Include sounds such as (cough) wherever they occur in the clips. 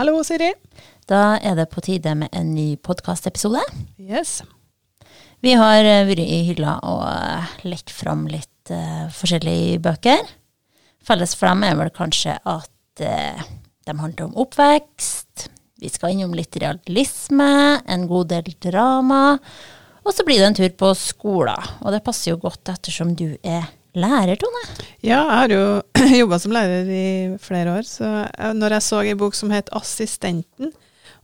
Hallo, Siri. Da er det på tide med en ny podkastepisode. Yes. Vi har eh, vært i hylla og lekt lett fram litt uh, forskjellige bøker. Felles for dem er vel kanskje at uh, de handler om oppvekst. Vi skal innom litt realisme, en god del drama. Og så blir det en tur på skolen. Og det passer jo godt ettersom du er lærer, Tone. Ja, jeg har jo (clears throat) jobba som lærer i flere år, så jeg, når jeg så ei bok som het 'Assistenten',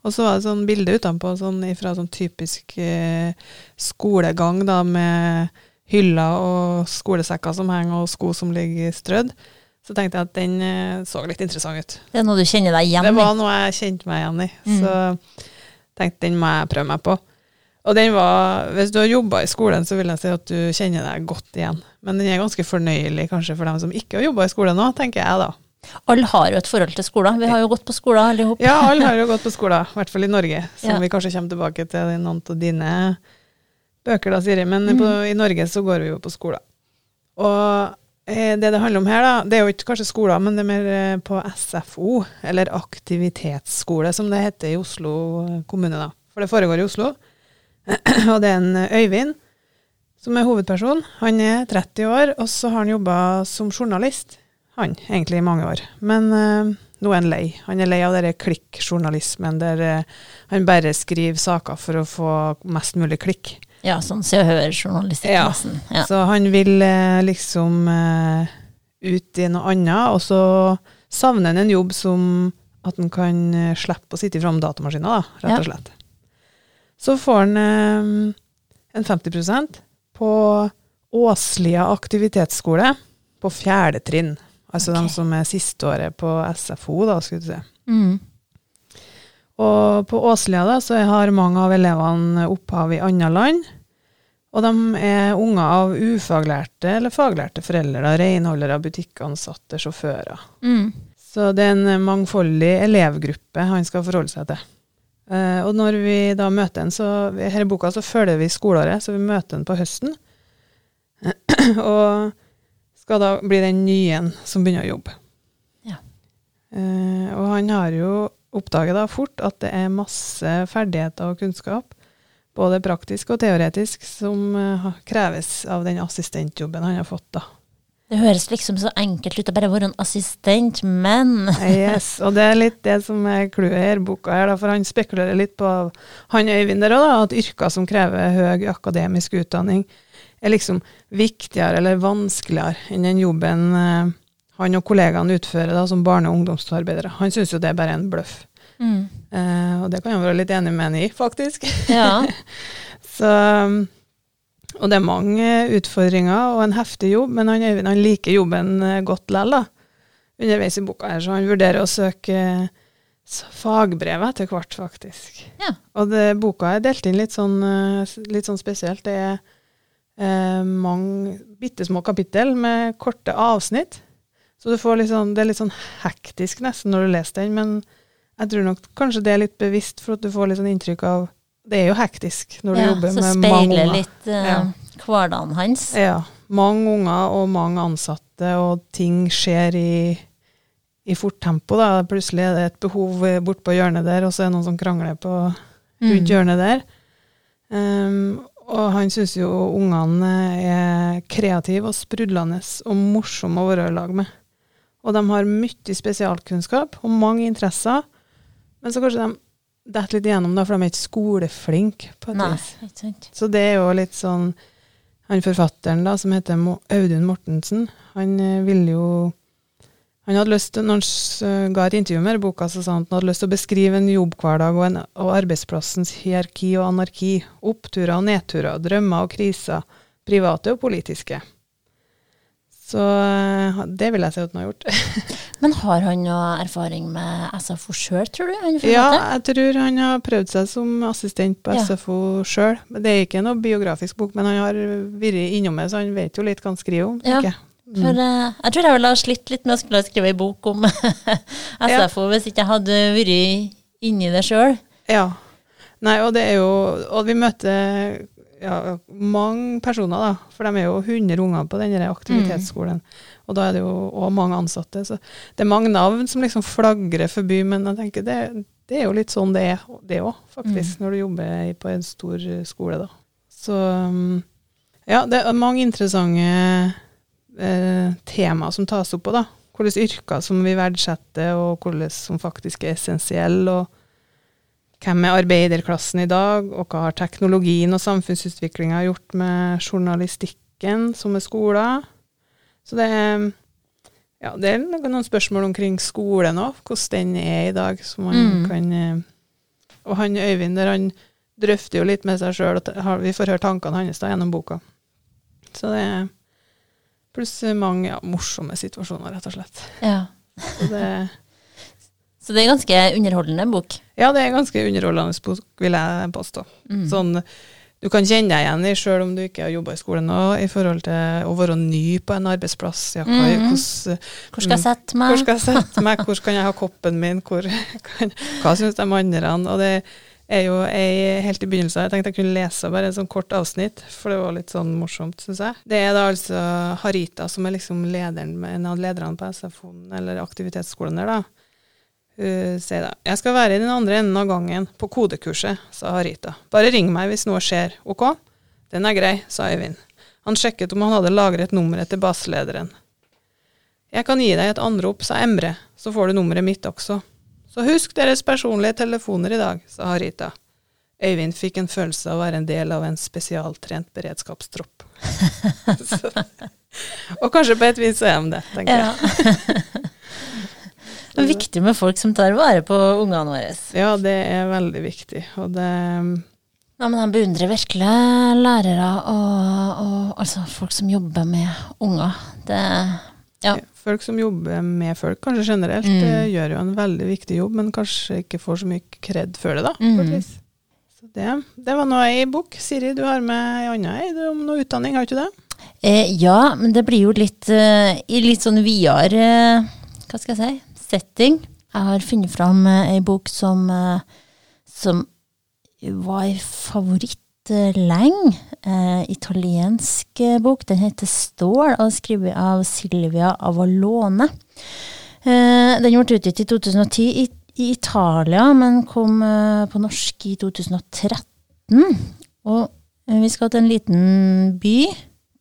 og så var det sånn bilde utenpå sånn, fra sånn typisk eh, skolegang, da, med hyller og skolesekker som henger, og sko som ligger strødd, så tenkte jeg at den eh, så litt interessant ut. Det er noe du kjenner deg igjen i? Det var noe jeg kjente meg igjen i, Mm. så tenkte den må jeg prøve meg på. Og den var, hvis du har jobba i skolen, så vil jeg si at du kjenner deg godt igjen. Men den er ganske fornøyelig kanskje for dem som ikke har jobba i skolen nå, tenker jeg da. Alle har jo et forhold til skolen. Vi har jo gått på skolen alle sammen. Ja, alle har jo gått på skolen, i hvert fall i Norge, som Ja. vi kanskje kommer tilbake til i noen av dine bøker da, Siri. Men Mm. på, i Norge så går vi jo på skolen. Og eh, det det handler om her, da, det er jo ikke kanskje skolen, men det er mer eh, på SFO, eller aktivitetsskole, som det heter i Oslo kommune, da. For det foregår i Oslo. (clears throat) og det er en eh, Øyvind som er hovedperson. Han er 30 år, og så har han jobba som journalist. Han, egentlig i mange år. Men eh, nå er han lei. Han er lei av denne klikkjournalismen der eh, han bare skriver saker for å få mest mulig klikk. Ja, sånn Se og Hør-journalistikk, Ja. nesten. Ja. Så han vil eh, liksom ut i noe annet, og så savner han en jobb som at han kan slippe å sitte fram datamaskinen, da, rett og slett. Så får han eh, en 50% på Åslia aktivitetsskole på fjerde trinn. Altså okay. de som er sisteåret på SFO, da, skulle du si. Mm. Og på Åslia da, så har mange av elevene opphav i andre land. Og de er unger av ufaglærte eller faglærte foreldre, da, renholdere, butikkansatte, sjåfører. Mm. Så det er en mangfoldig elevgruppe han skal forholde seg til. Eh, og når vi da møter en, så i boka så følger vi skoleåret, så vi møter en på høsten. (clears throat) og skal da bli den nye en som begynner å jobbe. Ja. Eh, og han har jo oppdaget da fort at det er masse ferdigheter og kunnskap, både praktisk og teoretisk, som eh, kreves av den assistentjobben han har fått da. Det høres liksom så enkelt ut å bare være en assistent, men (laughs) Yes, og det er litt det som er clouet i boka, her, for han spekulerer litt på han Øyvind der også, at yrker som krever høy akademisk utdanning, er liksom viktigere eller vanskeligere enn den jobben eh, han og kollegaene utfører da, som barne- og ungdomsarbeidere. Han syns jo det er bare en bløff. mm. Eh, og det kan jeg være litt enig med han i, faktisk. Ja. (laughs) Så, um, og det er mange utfordringer og en heftig jobb, men han, Øyvind, han liker jobben eh, godt likevel, da. Underveis i boka her, så han vurderer å søke fagbrev etter hvert, faktisk. Ja. Og det, boka er delt inn litt sånn, eh, litt sånn spesielt. Det er eh, mange bitte små kapittel med korte avsnitt. Så du får litt sånn, det er litt sånn hektisk nesten når du leser den, men jeg tror nok kanskje det er litt bevisst for at du får litt sånn inntrykk av Det er jo hektisk når du ja. jobber med mange speiler unger. litt uh, Ja. hverdagen hans. Ja. Mange unger og mange ansatte, og ting skjer i, i fort tempo. Da. Plutselig er det et behov bort på hjørnet der, og så er det noen som krangler på rundt Mm. hjørnet der. Um, og han syns jo ungene er kreative og sprudlende og morsomme å være i lag med. Og de har mye spesialkunnskap og mange interesser, men så kanskje de detter litt igjennom, da, for de er ikke skoleflinke. på et Nei, vis. ikke sant. Så det er jo litt sånn Han forfatteren da, som heter Audun Mortensen, han eh, ville jo han hadde lyst til, Når han eh, ga et intervju med boka, så sa han at han hadde lyst til å beskrive en jobbhverdag og, en, og arbeidsplassens hierarki og anarki. Oppturer og nedturer, drømmer og kriser. Private og politiske. Så eh, det vil jeg si at han har gjort. (laughs) Men har han noe erfaring med SFO sjøl, tror du? Ja, jeg tror han har prøvd seg som assistent på Ja. SFO sjøl. Det er ikke noe biografisk bok, men han har vært innom det, så han vet jo litt hva han skriver om. Ja. Mm. For uh, jeg tror jeg ville ha slitt litt med å skulle skrive ei bok om (laughs) SFO hvis ikke jeg hadde vært inni det sjøl. Ja. Nei, og det er jo Og vi møter ja, mange personer, da. For de er jo 100 unger på denne aktivitetsskolen. Og da er det jo òg mange ansatte. Så det er mange navn som liksom flagrer forbi, men jeg tenker det, det er jo litt sånn det er, det òg, faktisk, når du jobber på en stor eh, skole, da. Så um, ja, det er mange interessante eh, temaer som tas opp på, da. Hvilke yrker som vi verdsetter, og hvilke som faktisk er essensielle. og hvem er arbeiderklassen i dag, og hva har teknologien og samfunnsutviklinga gjort med journalistikken som er skoler? Så det er, ja, det er noen, spørsmål omkring skolen òg, hvordan den er i dag, som man Mm. kan eh, Og han Øyvind der, han drøfter jo litt med seg sjøl, og vi får høre tankene hans da gjennom boka. Så det er Pluss mange ja, morsomme situasjoner, rett og slett. Ja. Så det Så det er ganske underholdende bok. Ja, det er en ganske underholdende bok, vil jeg påstå. Mm. Sånn, du kan kjenne deg igjen i, sjøl om du ikke har jobba i skolen nå, i forhold til å være ny på en arbeidsplass. Ja, hva, mm. hvordan, Hvor skal jeg sette hvor meg? skal jeg sette meg, hvor kan jeg ha koppen min, hvor, kan, hva syns de andre? Og det er jo ei helt i begynnelsen, jeg tenkte jeg kunne lese bare en sånn kort avsnitt, for det var litt sånn morsomt, syns jeg. Det er da altså Harita som er liksom lederen, en av lederne på SFO-en, eller aktivitetsskolen der, da. Hun sier da Jeg skal være i den andre enden av gangen, på kodekurset, sa Harita. Bare ring meg hvis noe skjer, ok? Den er grei, sa Øyvind. Han sjekket om han hadde lagret nummeret til baselederen. Jeg kan gi deg et anrop, sa Emre, så får du nummeret mitt også. Så husk deres personlige telefoner i dag, sa Harita. Øyvind fikk en følelse av å være en del av en spesialtrent beredskapstropp. Så, (laughs) (laughs) og kanskje på et vis så er han det, tenker jeg. (laughs) Det er viktig med folk som tar vare på ungene våre. Ja, det er veldig viktig. Og det Ja, men jeg beundrer virkelig lærere og, og altså folk som jobber med unger. Det Ja. Folk som jobber med folk, kanskje generelt, Mm. eh, gjør jo en veldig viktig jobb, men kanskje ikke får så mye kred for det, da. Mm. Så det, det var nå ei bok. Siri, du har med ei anna ei om noe utdanning, har du ikke det? Eh, ja, men det blir jo litt eh, i litt sånn videre eh, Hva skal jeg si? Setting. Jeg har funnet fram eh, ei bok som, eh, som var en favoritt eh, lenge. Eh, italiensk eh, bok. Den heter Stål og er skrevet av Silvia Avalone. Eh, den ble utgitt i 2010 i, i Italia, men kom eh, på norsk i 2013. Og eh, vi skal til en liten by.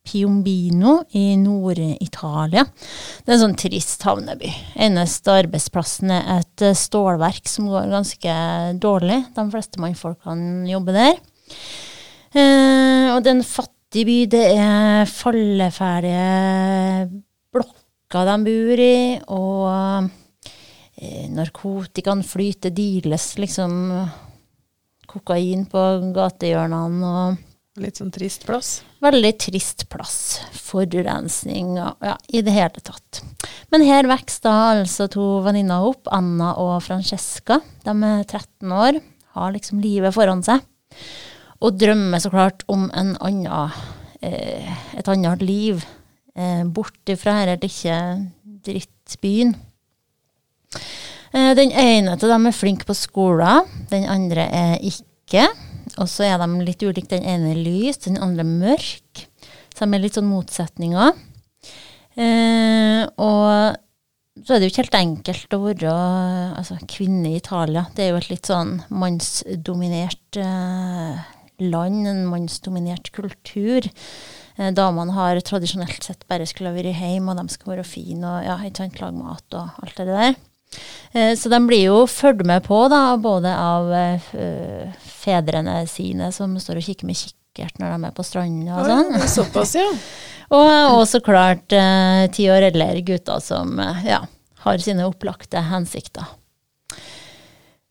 Piombino i Nord-Italia. Det er en sånn trist havneby. Eneste arbeidsplassen er et eh, stålverk som går ganske dårlig. De fleste mannfolkene jobber der. Eh, og det er en fattig by. Det er falleferdige blokker de bor i, og eh, narkotikaen flyter, deales liksom kokain på gatehjørnene. og Litt sånn trist plass. Veldig trist plass. Forurensning og ja, i det hele tatt. Men her vokser da altså to venninner opp, Anna og Francesca. De er 13 år, har liksom livet foran seg. Og drømmer så klart om en annen, eh, et annet liv. Eh, bort ifra denne lille drittbyen. Eh, den ene av dem er flink på skolen, den andre er ikke. Og så er de litt ulike. Den ene er lys, den andre er mørk. Så de er litt sånn motsetninger. Eh, og så er det jo ikke helt enkelt å være altså, kvinne i Italia. Det er jo et litt sånn mannsdominert eh, land, en mannsdominert kultur. Eh, damene har tradisjonelt sett bare skulle vært hjemme, og de skal være fine og ja, ikke sant, lage mat og alt det der. Eh, Så de blir jo fulgt med på, da, både av eh, fedrene sine, som står og kikker med kikkert når de er på stranda og sånn. Ja, Såpass, ja. (laughs) Og, og så klart eh, ti år eldre gutter som ja, har sine opplagte hensikter.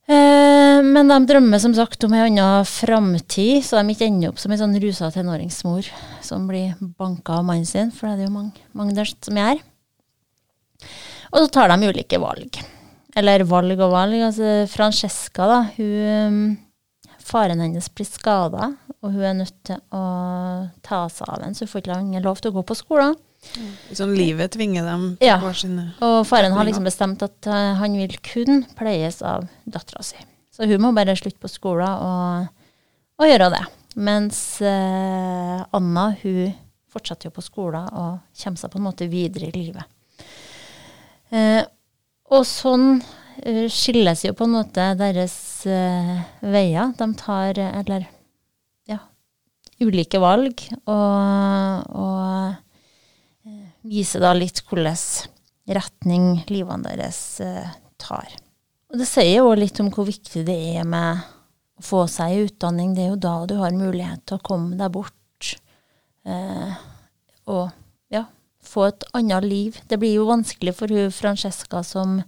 Men de drømmer som sagt om en annen framtid, så de ikke ender opp som en sånn rusa tenåringsmor som blir banka av mannen sin, for det er det jo mange, mange der som gjør. Og så tar de ulike valg. Eller valg og valg. Altså Francesca, da, hun Faren hennes blir skada, og hun er nødt til å ta seg av ham, så hun får ikke lov til å gå på skolen. Sånn livet tvinger dem Ja. på hver sine Og faren har liksom bestemt at eh, han vil kun pleies av dattera si. Så hun må bare slutte på skolen og, og gjøre det. Mens eh, Anna hun fortsetter jo på skolen og kommer seg på en måte videre i livet. Eh, og sånn eh, skilles jo på en måte deres eh, veier. De tar, eller ja, ulike valg, og, og viser da litt hvordan retning livene deres tar. Og det sier jo litt om hvor viktig det er med å få seg utdanning. Det er jo da du har mulighet til å komme deg bort eh, og få et annet liv. Det blir jo vanskelig for hun Francesca som,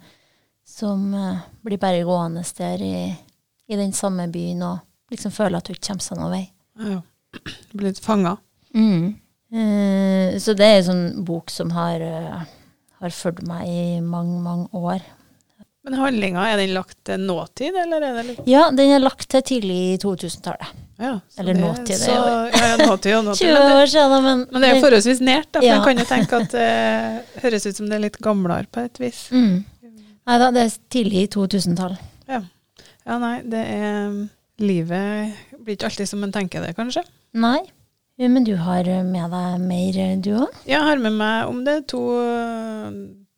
som eh, blir bare gående der i, i den samme byen og liksom føler at hun ikke kommer seg noen vei. Ja. (clears throat) litt fanga. Mm. Eh, så det er en sånn bok som har, eh, har fulgt meg i mange, mange år. Men handlinga, er den lagt til nåtid, eller er det litt Ja, den er lagt til tidlig i 2000-tallet. Ja, Eller det- nåtid, Så, ja, ja, nåtid og nåtid. 20 Men (laughs) det, år siden, men, men det er forholdsvis nært, da. For Ja. jeg kan jo tenke at det høres ut som det er litt gamlere på et vis. mm. Nei da, det er tidlig i 2000-tall. Ja. ja, nei, det er Livet blir ikke alltid som en tenker det, kanskje. Nei. Ja, Men du har med deg mer, du òg? Jeg har med meg om det er to,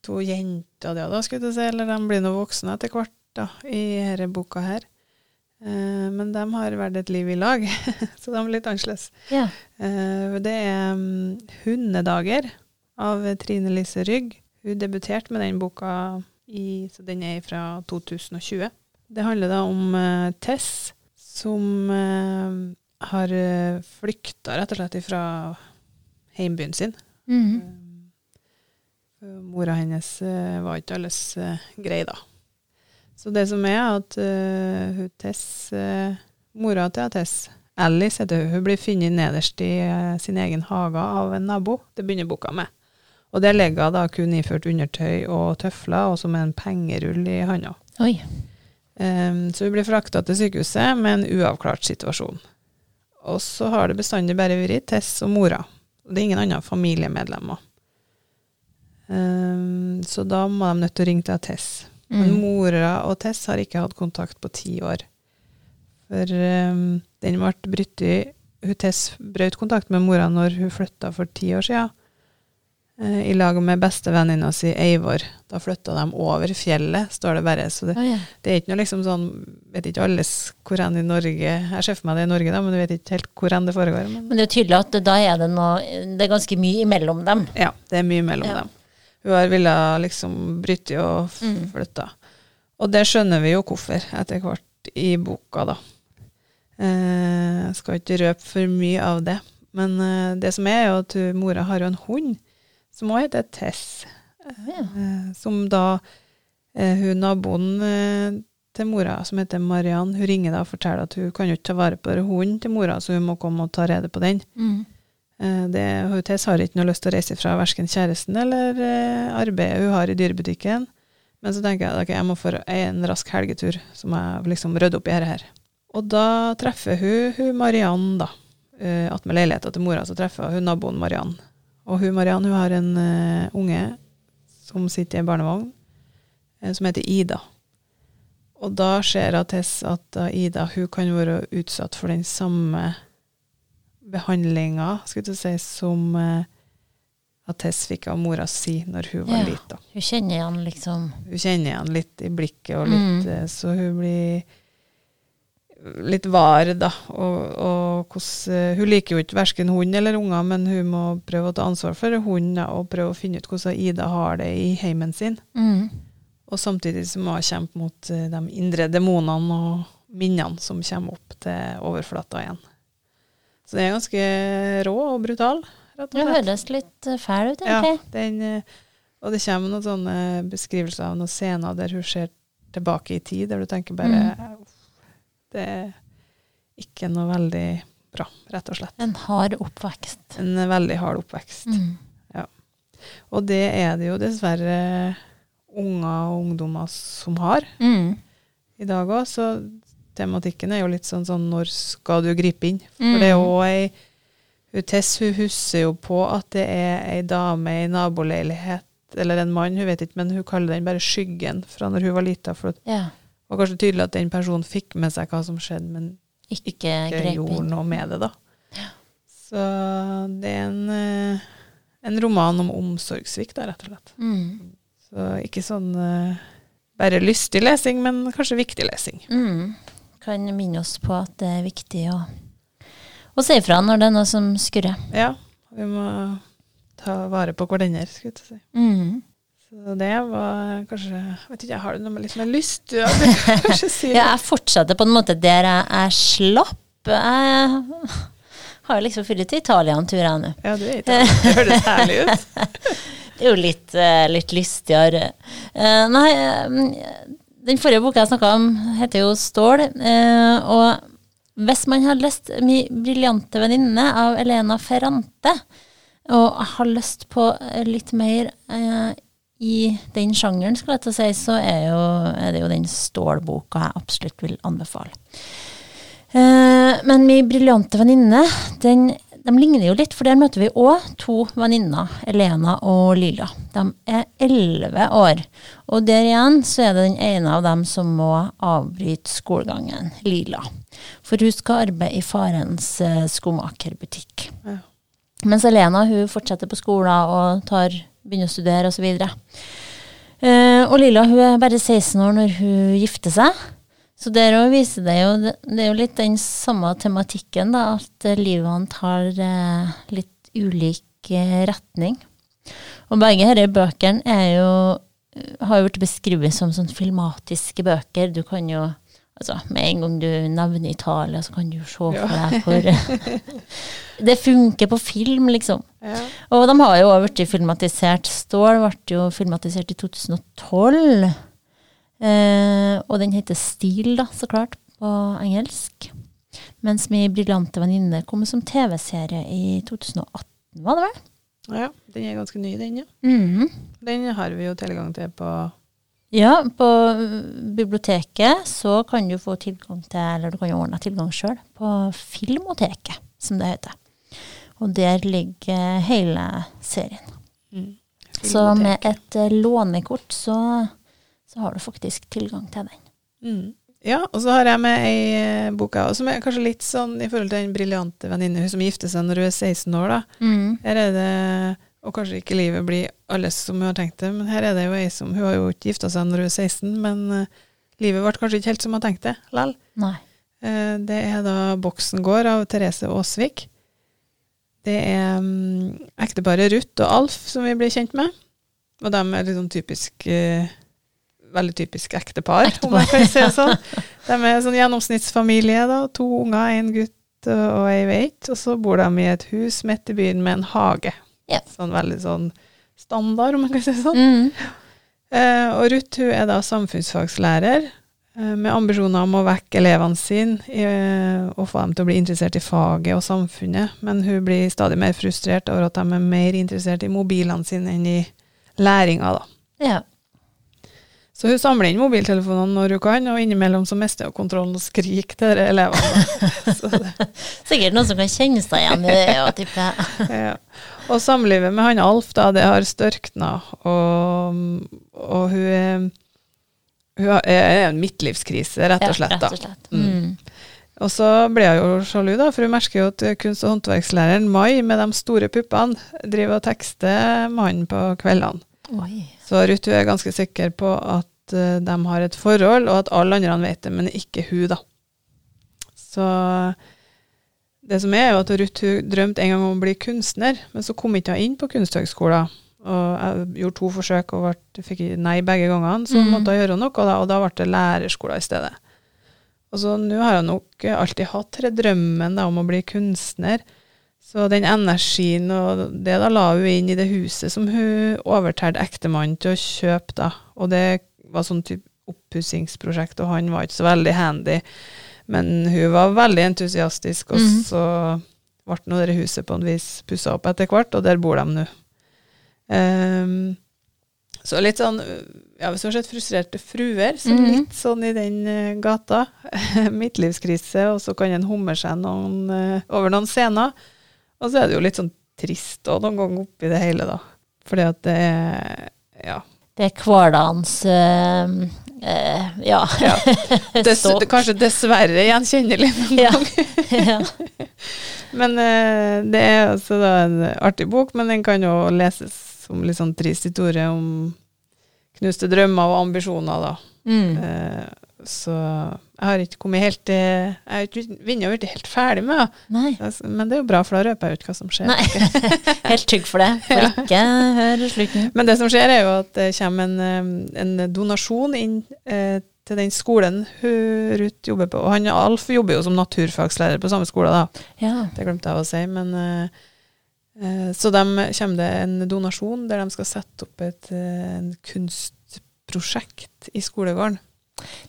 to jenter, ja, da, skulle jeg si, eller de blir nå voksne etter hvert da, i denne boka her. Eh, men de har vært et liv i lag, (laughs) så de er litt annerledes. Yeah. Det er um, 'Hundedager' av Trine Lise Rygg. Hun debuterte med den boka, i, så den er fra 2020. Det handler da om uh, Tess, som uh, har flykta rett og slett fra heimbyen sin. Mm -hmm. uh, Mora hennes var ikke alles grei, da. Så det som er, at uh, Tess, uh, mora til Tess, Alice heter hun, hun blir funnet nederst i uh, sin egen hage av en nabo. Det begynner boka med. Og der ligger hun da kun iført undertøy og tøfler, og som en pengerull i handa. Um, så hun blir frakta til sykehuset med en uavklart situasjon. Og så har det bestandig bare vært Tess og mora. Og det er ingen andre familiemedlemmer. Um, så da må de nødt til å ringe til Tess. Men Mm. mora og Tess har ikke hatt kontakt på ti år. For um, den ble brutt i Tess brøt kontakt med mora når hun flytta for ti år siden. eh, I lag med bestevenninna si Eivor. Da flytta de over fjellet, står det bare. Så det, oh, yeah. det er ikke noe liksom sånn Vet ikke alle hvor hen i Norge Jeg ser for meg det i Norge, da, men du vet ikke helt hvor hen det foregår. Men Men det er tydelig at da er det noe Det er ganske mye imellom dem. ja, det er mye mellom Ja. dem. Hun har villet liksom bryte og flytte. Mm. Og det skjønner vi jo hvorfor, etter hvert i boka, da. Eh, Jeg skal ikke røpe for mye av det. Men eh, det som er, er jo at hun, mora har jo en hund som også heter Tess. Ja. Eh, som da eh, hun naboen eh, til mora, som heter Mariann, hun ringer da og forteller at hun kan jo ikke ta vare på hunden til mora, så hun må komme og ta rede på den. Mm. Eh, det, Tess har ikke noe lyst til å reise fra verken kjæresten eller eh, arbeidet hun har i dyrebutikken. Men så tenker jeg at okay, jeg må få en rask helgetur, så må jeg liksom rydde opp i dette her. Og da treffer hun, hun Mariann, da. Uh, Attmed leiligheta til mora, så treffer hun naboen Mariann. Og hun Mariann hun har en eh, unge som sitter i en barnevogn, eh, som heter Ida. Og da ser Tess at da Ida hun kan være utsatt for den samme behandlinga, skulle du si, som eh, Tess fikk av mora si når hun var Ja. lita. Hun kjenner igjen liksom Hun kjenner igjen litt i blikket, og litt, Mm. eh, så hun blir litt var, da. Og, og hos, eh, hun liker jo ikke verken hund eller unger, men hun må prøve å ta ansvar for hunden og prøve å finne ut hvordan Ida har det i heimen sin. mm. Og samtidig så må hun kjempe mot eh, de indre demonene og minnene som kommer opp til overflata igjen. Så det er ganske rå og brutal, rett og Det høres litt eh, fæl ut, Ja, egentlig. den, eh, og det kommer noen sånne beskrivelser av noen scener der hun ser tilbake i tid, der du tenker bare mm. Det er ikke noe veldig bra, rett og slett. En hard oppvekst. En veldig hard oppvekst. Mm. Og det er det jo dessverre unger og ungdommer som har Mm. i dag òg, så tematikken er jo litt sånn sånn når skal du gripe inn? For Mm. det er jo ei Tess hun husker jo på at det er ei dame i naboleilighet, eller en mann, hun vet ikke, men hun kaller den bare skyggen fra når hun var lita. For det Ja. var kanskje tydelig at den personen fikk med seg hva som skjedde, men ikke, ikke gjorde noe med det, da. Ja. Så det er en, eh, en roman om omsorgssvikt, rett og slett. Mm. Så ikke sånn eh, bare lystig lesing, men kanskje viktig lesing. Mm. Kan minne oss på at det er viktig å, å si ifra når det er noe som skurrer. Ja, vi må ta vare på hverandre, skulle jeg si. Mm. Så det var kanskje Vet ikke, har du noe med litt mer lyst? Ja, (laughs) si. Ja, jeg fortsetter på en måte der jeg, jeg slapp. Jeg har jo liksom fylt til Italia en tur, jeg nå. Ja, du er ikke Det høres herlig ut. (laughs) Det er jo litt, eh, litt lystigere. Eh, nei, eh, den forrige boka jeg snakka om, heter jo Stål. eh, og hvis man har lest Mi briljante venninne av Elena Ferrante, og har lyst på litt mer eh, i den sjangeren, skal jeg til å si, så er, jo, er det jo den Stål-boka jeg absolutt vil anbefale. Eh, men min briljante venninne, den, de ligner jo litt, for der møter vi òg to venninner, Elena og Lila. De er elleve år, og der igjen så er det den ene av dem som må avbryte skolegangen, Lila. For hun skal arbeide i farens eh, skomakerbutikk. Ja. Mens Elena hun fortsetter på skolen og tar, begynner å studere osv. Uh, og Lila hun er bare 16 år når hun gifter seg. Så der òg viser det jo Det er jo litt den samme tematikken, da, at livet livene tar eh, litt ulik eh, retning. Og begge disse bøkene er jo har jo blitt beskrevet som sånn filmatiske bøker. Du kan jo Altså, med en gang du nevner Italia, så kan du jo se for deg hvor (laughs) Det funker på film, liksom. Ja. Og de har jo òg blitt filmatisert. Stål ble jo filmatisert i 2012. Eh, og den heter Stil, da, så klart, på engelsk. Mens min briljante venninne kom som TV-serie i 2018, var det vel? ja, den er ganske ny, den, ja. Mhm. Den har vi jo tilgang til på Ja, på biblioteket så kan du få tilgang til, eller du kan ordne tilgang sjøl, på Filmoteket, som det heter. Og der ligger hele serien. Så med et eh, lånekort så, så har du faktisk tilgang til den. Mm. Ja, og så har jeg med ei eh, bok som er kanskje litt sånn i forhold til den briljante venninne, hun som gifter seg når hun er 16 år, da. Her er det, og kanskje ikke livet blir alles som hun har tenkt det, men her er det jo ei som Hun har jo ikke gifta seg når hun er 16, men eh, livet ble kanskje ikke helt som hun har tenkt det lell. Nei. Eh, det er da Boksen gård av Therese Aasvik. Det er um, ekteparet Ruth og Alf som vi blir kjent med. Og de er litt sånn typisk eh, Veldig typisk ektepar, om man kan si det sånn. (laughs) De er sånn gjennomsnittsfamilie, da. To unger, en gutt og, og ei veit. Og så bor de i et hus midt i byen med en hage. Ja. Sånn veldig sånn standard, om man kan si det sånn. Mm. Eh, og Ruth hun er da samfunnsfagslærer eh, med ambisjoner om å vekke elevene sine i, eh, og få dem til å bli interessert i faget og samfunnet, men hun blir stadig mer frustrert over at de er mer interessert i mobilene sine enn i læringa. da. Ja. Så hun samler inn mobiltelefonene når hun kan, og innimellom så mister hun kontrollen og skriker til de elevene. (laughs) Sikkert noen som kan kjenne seg igjen i det, og tipper jeg. (laughs) ja. Og samlivet med han Alf, da, det har størkna, og, og hun er hun er en midtlivskrise, rett og slett. Ja, rett og slett. Mm. Mm. Og så ble hun jo sjalu, da, for hun merker jo at kunst- og håndverkslæreren Mai med de store puppene driver og tekster mannen på kveldene. Oi. Så Ruth er ganske sikker på at eh, de har et forhold, og at alle andre vet det, men ikke hun, da. Så det som er, er at Ruth drømte en gang om å bli kunstner, men så kom ikke hun inn på kunsthøgskolen. Og jeg gjorde to forsøk og ble, fikk nei begge gangene, så mm. måtte hun gjøre noe, da, og da ble det lærerskolen i stedet. Og så nå har hun nok alltid hatt drømmen da, om å bli kunstner. Så den energien og det da la hun inn i det huset som hun overtalte ektemannen til å kjøpe, da. Og det var sånn type oppussingsprosjekt, og han var ikke så veldig handy. Men hun var veldig entusiastisk, og Mhm. så ble nå det huset på en vis pussa opp etter hvert, og der bor de nå. Um, så litt sånn ja, Hvis du har sett frustrerte fruer, så Mhm. litt sånn i den eh, gata. (laughs) Midtlivskrise, og så kan en humre seg noen, eh, over noen scener. Og så er det jo litt sånn trist òg noen ganger oppi det hele, da. Fordi at det er Ja. Det er hverdagens uh, Uh, ja. ja. (laughs) Des, kanskje dessverre gjenkjennelig noen Ja. gang. (laughs) (laughs) Men uh, det er altså da en artig bok, men den kan jo leses som litt sånn trist historie om knuste drømmer og ambisjoner, da. Mm. Uh, så jeg har ikke kommet helt til Jeg har ikke vunnet blitt helt ferdig med det. Men det er jo bra, for da røper jeg ut hva som skjer. Nei. (laughs) Helt trygg for det. For (laughs) ikke hør slutten. Men det som skjer, er jo at det kommer en, eh, en donasjon inn eh, til den skolen hun Ruth jobber på. Og han Alf jobber jo som naturfagslærer på samme skole, da. Ja. Det glemte jeg å si. Men, eh, eh, så de kommer det en donasjon der de skal sette opp et eh, en kunstprosjekt i skolegården.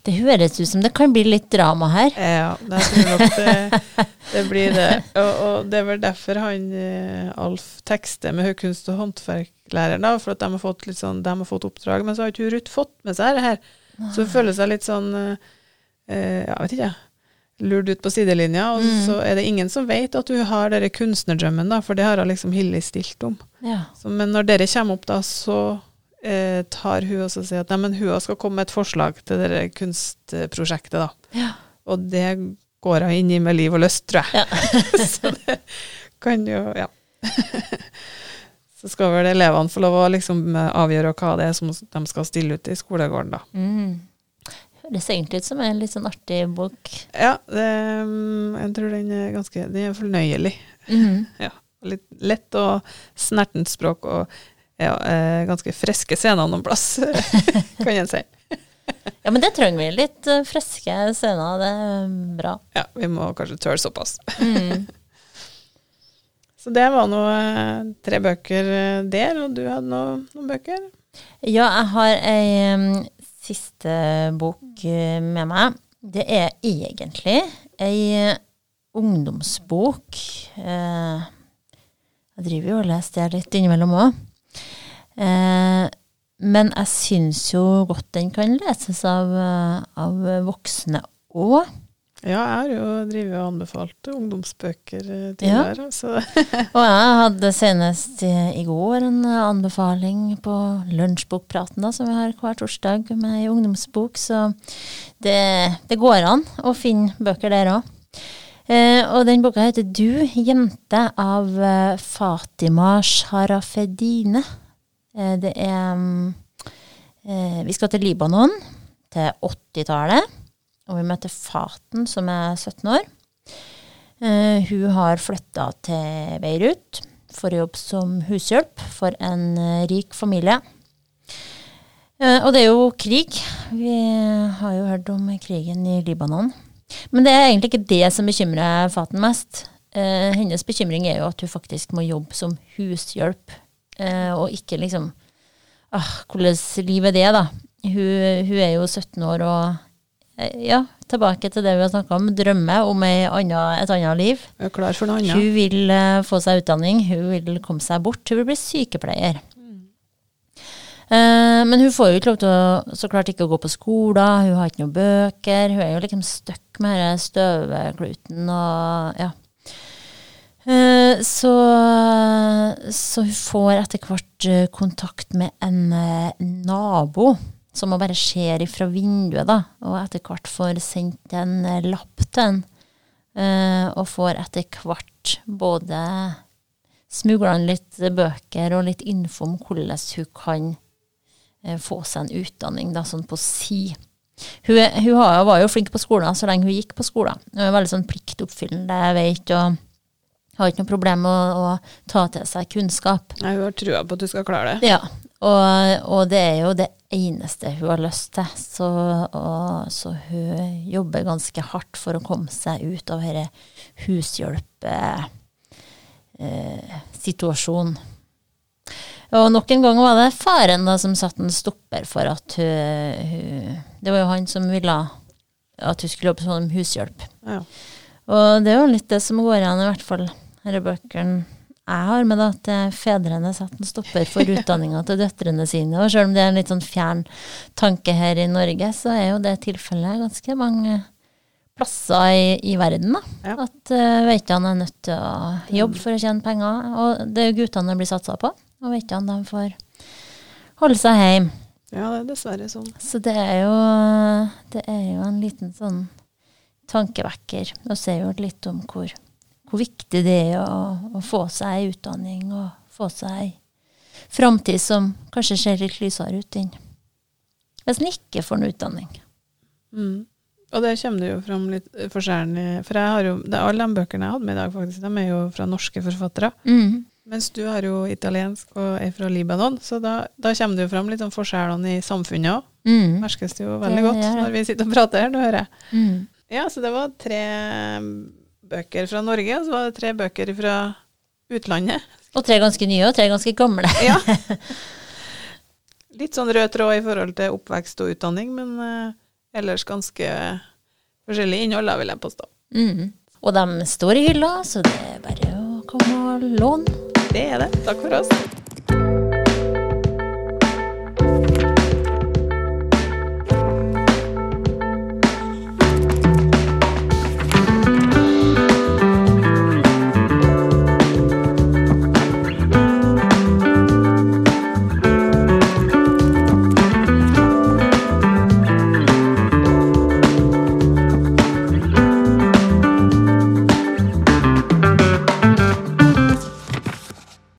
Det høres ut som det kan bli litt drama her. Ja, jeg tror nok det, det blir det. Og, og det er vel derfor han eh, Alf tekster med kunst- og håndverklæreren, da, for at de har fått litt sånn, de har fått oppdrag, men så har ikke Ruth fått med seg det her. Så hun føler seg litt sånn eh, eh, Jeg vet ikke, lurt ut på sidelinja, og Mm. så er det ingen som vet at hun har denne kunstnerdrømmen, da, for det har hun liksom Hilly stilt om. Ja. Så, men når dere kommer opp, da, så eh, tar hun og sier at nei, men hun skal komme med et forslag til det kunstprosjektet, da. Ja. Og det går hun inn i med liv og lyst, tror jeg. Ja. (laughs) så det kan jo Ja. (laughs) så skal vel elevene få lov å liksom avgjøre hva det er som de skal stille ut i skolegården, da. Mm. Høres egentlig ut som en litt sånn artig bok. Ja, det, mm, jeg tror den er ganske Den er fornøyelig. Mm. (laughs) Litt lett og snertent språk, og ja, eh, ganske friske scener noen plass, (laughs) kan en si. (laughs) Ja, men det trenger vi. Litt eh, friske scener. Det er bra. Ja, vi må kanskje tøle såpass. Mm. (laughs) Så det var nå eh, tre bøker der, og du hadde nå noen bøker? Ja, jeg har ei um, siste bok med meg. Det er egentlig ei ungdomsbok. Jeg driver jo og leser det litt innimellom òg. Eh, men jeg syns jo godt den kan leses av, uh, av voksne òg. Ja, jeg har jo drevet og anbefalt ungdomsbøker eh, tidligere, Ja. (laughs) Og jeg hadde senest i, i går en eh, anbefaling på Lunsjbokpraten, da, som vi har hver torsdag med ei ungdomsbok, så det, det går an å finne bøker der òg. Eh, og den boka heter Du, jente, av eh, Fatima Sharafedine. Eh, det er mm, eh, Vi skal til Libanon, til 80-tallet. Og vi møter Faten, som er 17 år. Eh, hun har flytta til Beirut for å jobbe som hushjelp for en rik familie. Og det er jo krig. Vi har jo hørt om krigen i Libanon. Men det er egentlig ikke det som bekymrer Faten mest. Eh, hennes bekymring er jo at hun faktisk må jobbe som hushjelp, og ikke liksom ah, Hvordan liv er det, da? Hun, hun er jo 17 år og eh, ja, tilbake til det vi har snakka om, drømmer om anna, et annet liv. jeg er klar for noe annet. Hun vil eh, få seg utdanning, hun vil komme seg bort, hun vil bli sykepleier. Eh, men hun får jo ikke lov til å så klart ikke å gå på skolen, hun har ikke noen bøker, hun er jo liksom stuck med denne støvekluten og ja. Eh, så, så hun får etter hvert eh, kontakt med en eh, nabo som hun bare ser ifra vinduet, da, og etter hvert får sendt en lapp til en. Og får etter hvert både smugla inn litt bøker og litt info om hvordan hun kan få seg en utdanning, da, sånn på si. Hun, hun var jo flink på skolen så lenge hun gikk på skolen. Hun er veldig sånn pliktoppfyllende, jeg vet, og har ikke noe problem med å, å ta til seg kunnskap. Hun har trua på at du skal klare det. Ja, og, og det er jo det eneste hun har lyst til. Så, og, så hun jobber ganske hardt for å komme seg ut av denne hushjelpesituasjonen. og nok en gang var det faren da som satte en stopper for at hun, hun Det var jo han som ville at hun skulle jobbe som hushjelp. Ja. Og det er jo litt det som går igjen, i hvert fall disse bøkene jeg har med, da, at eh, fedrene setter en stopper for utdanninga til døtrene sine. Og selv om det er en litt sånn fjern tanke her i Norge, så er jo det tilfellet ganske mange plasser i, i verden. da. Ja. At uh, veitene er nødt til å jobbe for å tjene penger. Og det er jo guttene det blir satsa på, og veitene de får holde seg hjemme. Ja, det er dessverre sånn. Så det er jo, det er jo en liten sånn tankevekker. Og sier jo litt om hvor, hvor viktig det er å, å få seg utdanning og få seg framtid som kanskje ser litt lysere ut enn hvis en ikke får noe utdanning. Mm. Og det kommer det jo fram litt forskjellen For jeg har jo, det er alle de bøkene jeg hadde med i dag, faktisk, de er jo fra norske forfattere. Mm. Mens du har jo italiensk og er fra Libanon, så da, da kommer det jo fram litt om forskjellene i samfunnet òg. Mm. Merkes det jo veldig Det godt når vi sitter og prater her, nå hører jeg. Mm. Ja, så det var tre bøker fra Norge, og så var det tre bøker fra utlandet. Og tre ganske nye og tre ganske gamle. (laughs) Ja. (laughs) Litt sånn rød tråd i forhold til oppvekst og utdanning, men uh, ellers ganske forskjellig innhold, da, vil jeg påstå. Mm. Og de står i hylla, så det er bare å komme og låne. Det er det. Takk for oss.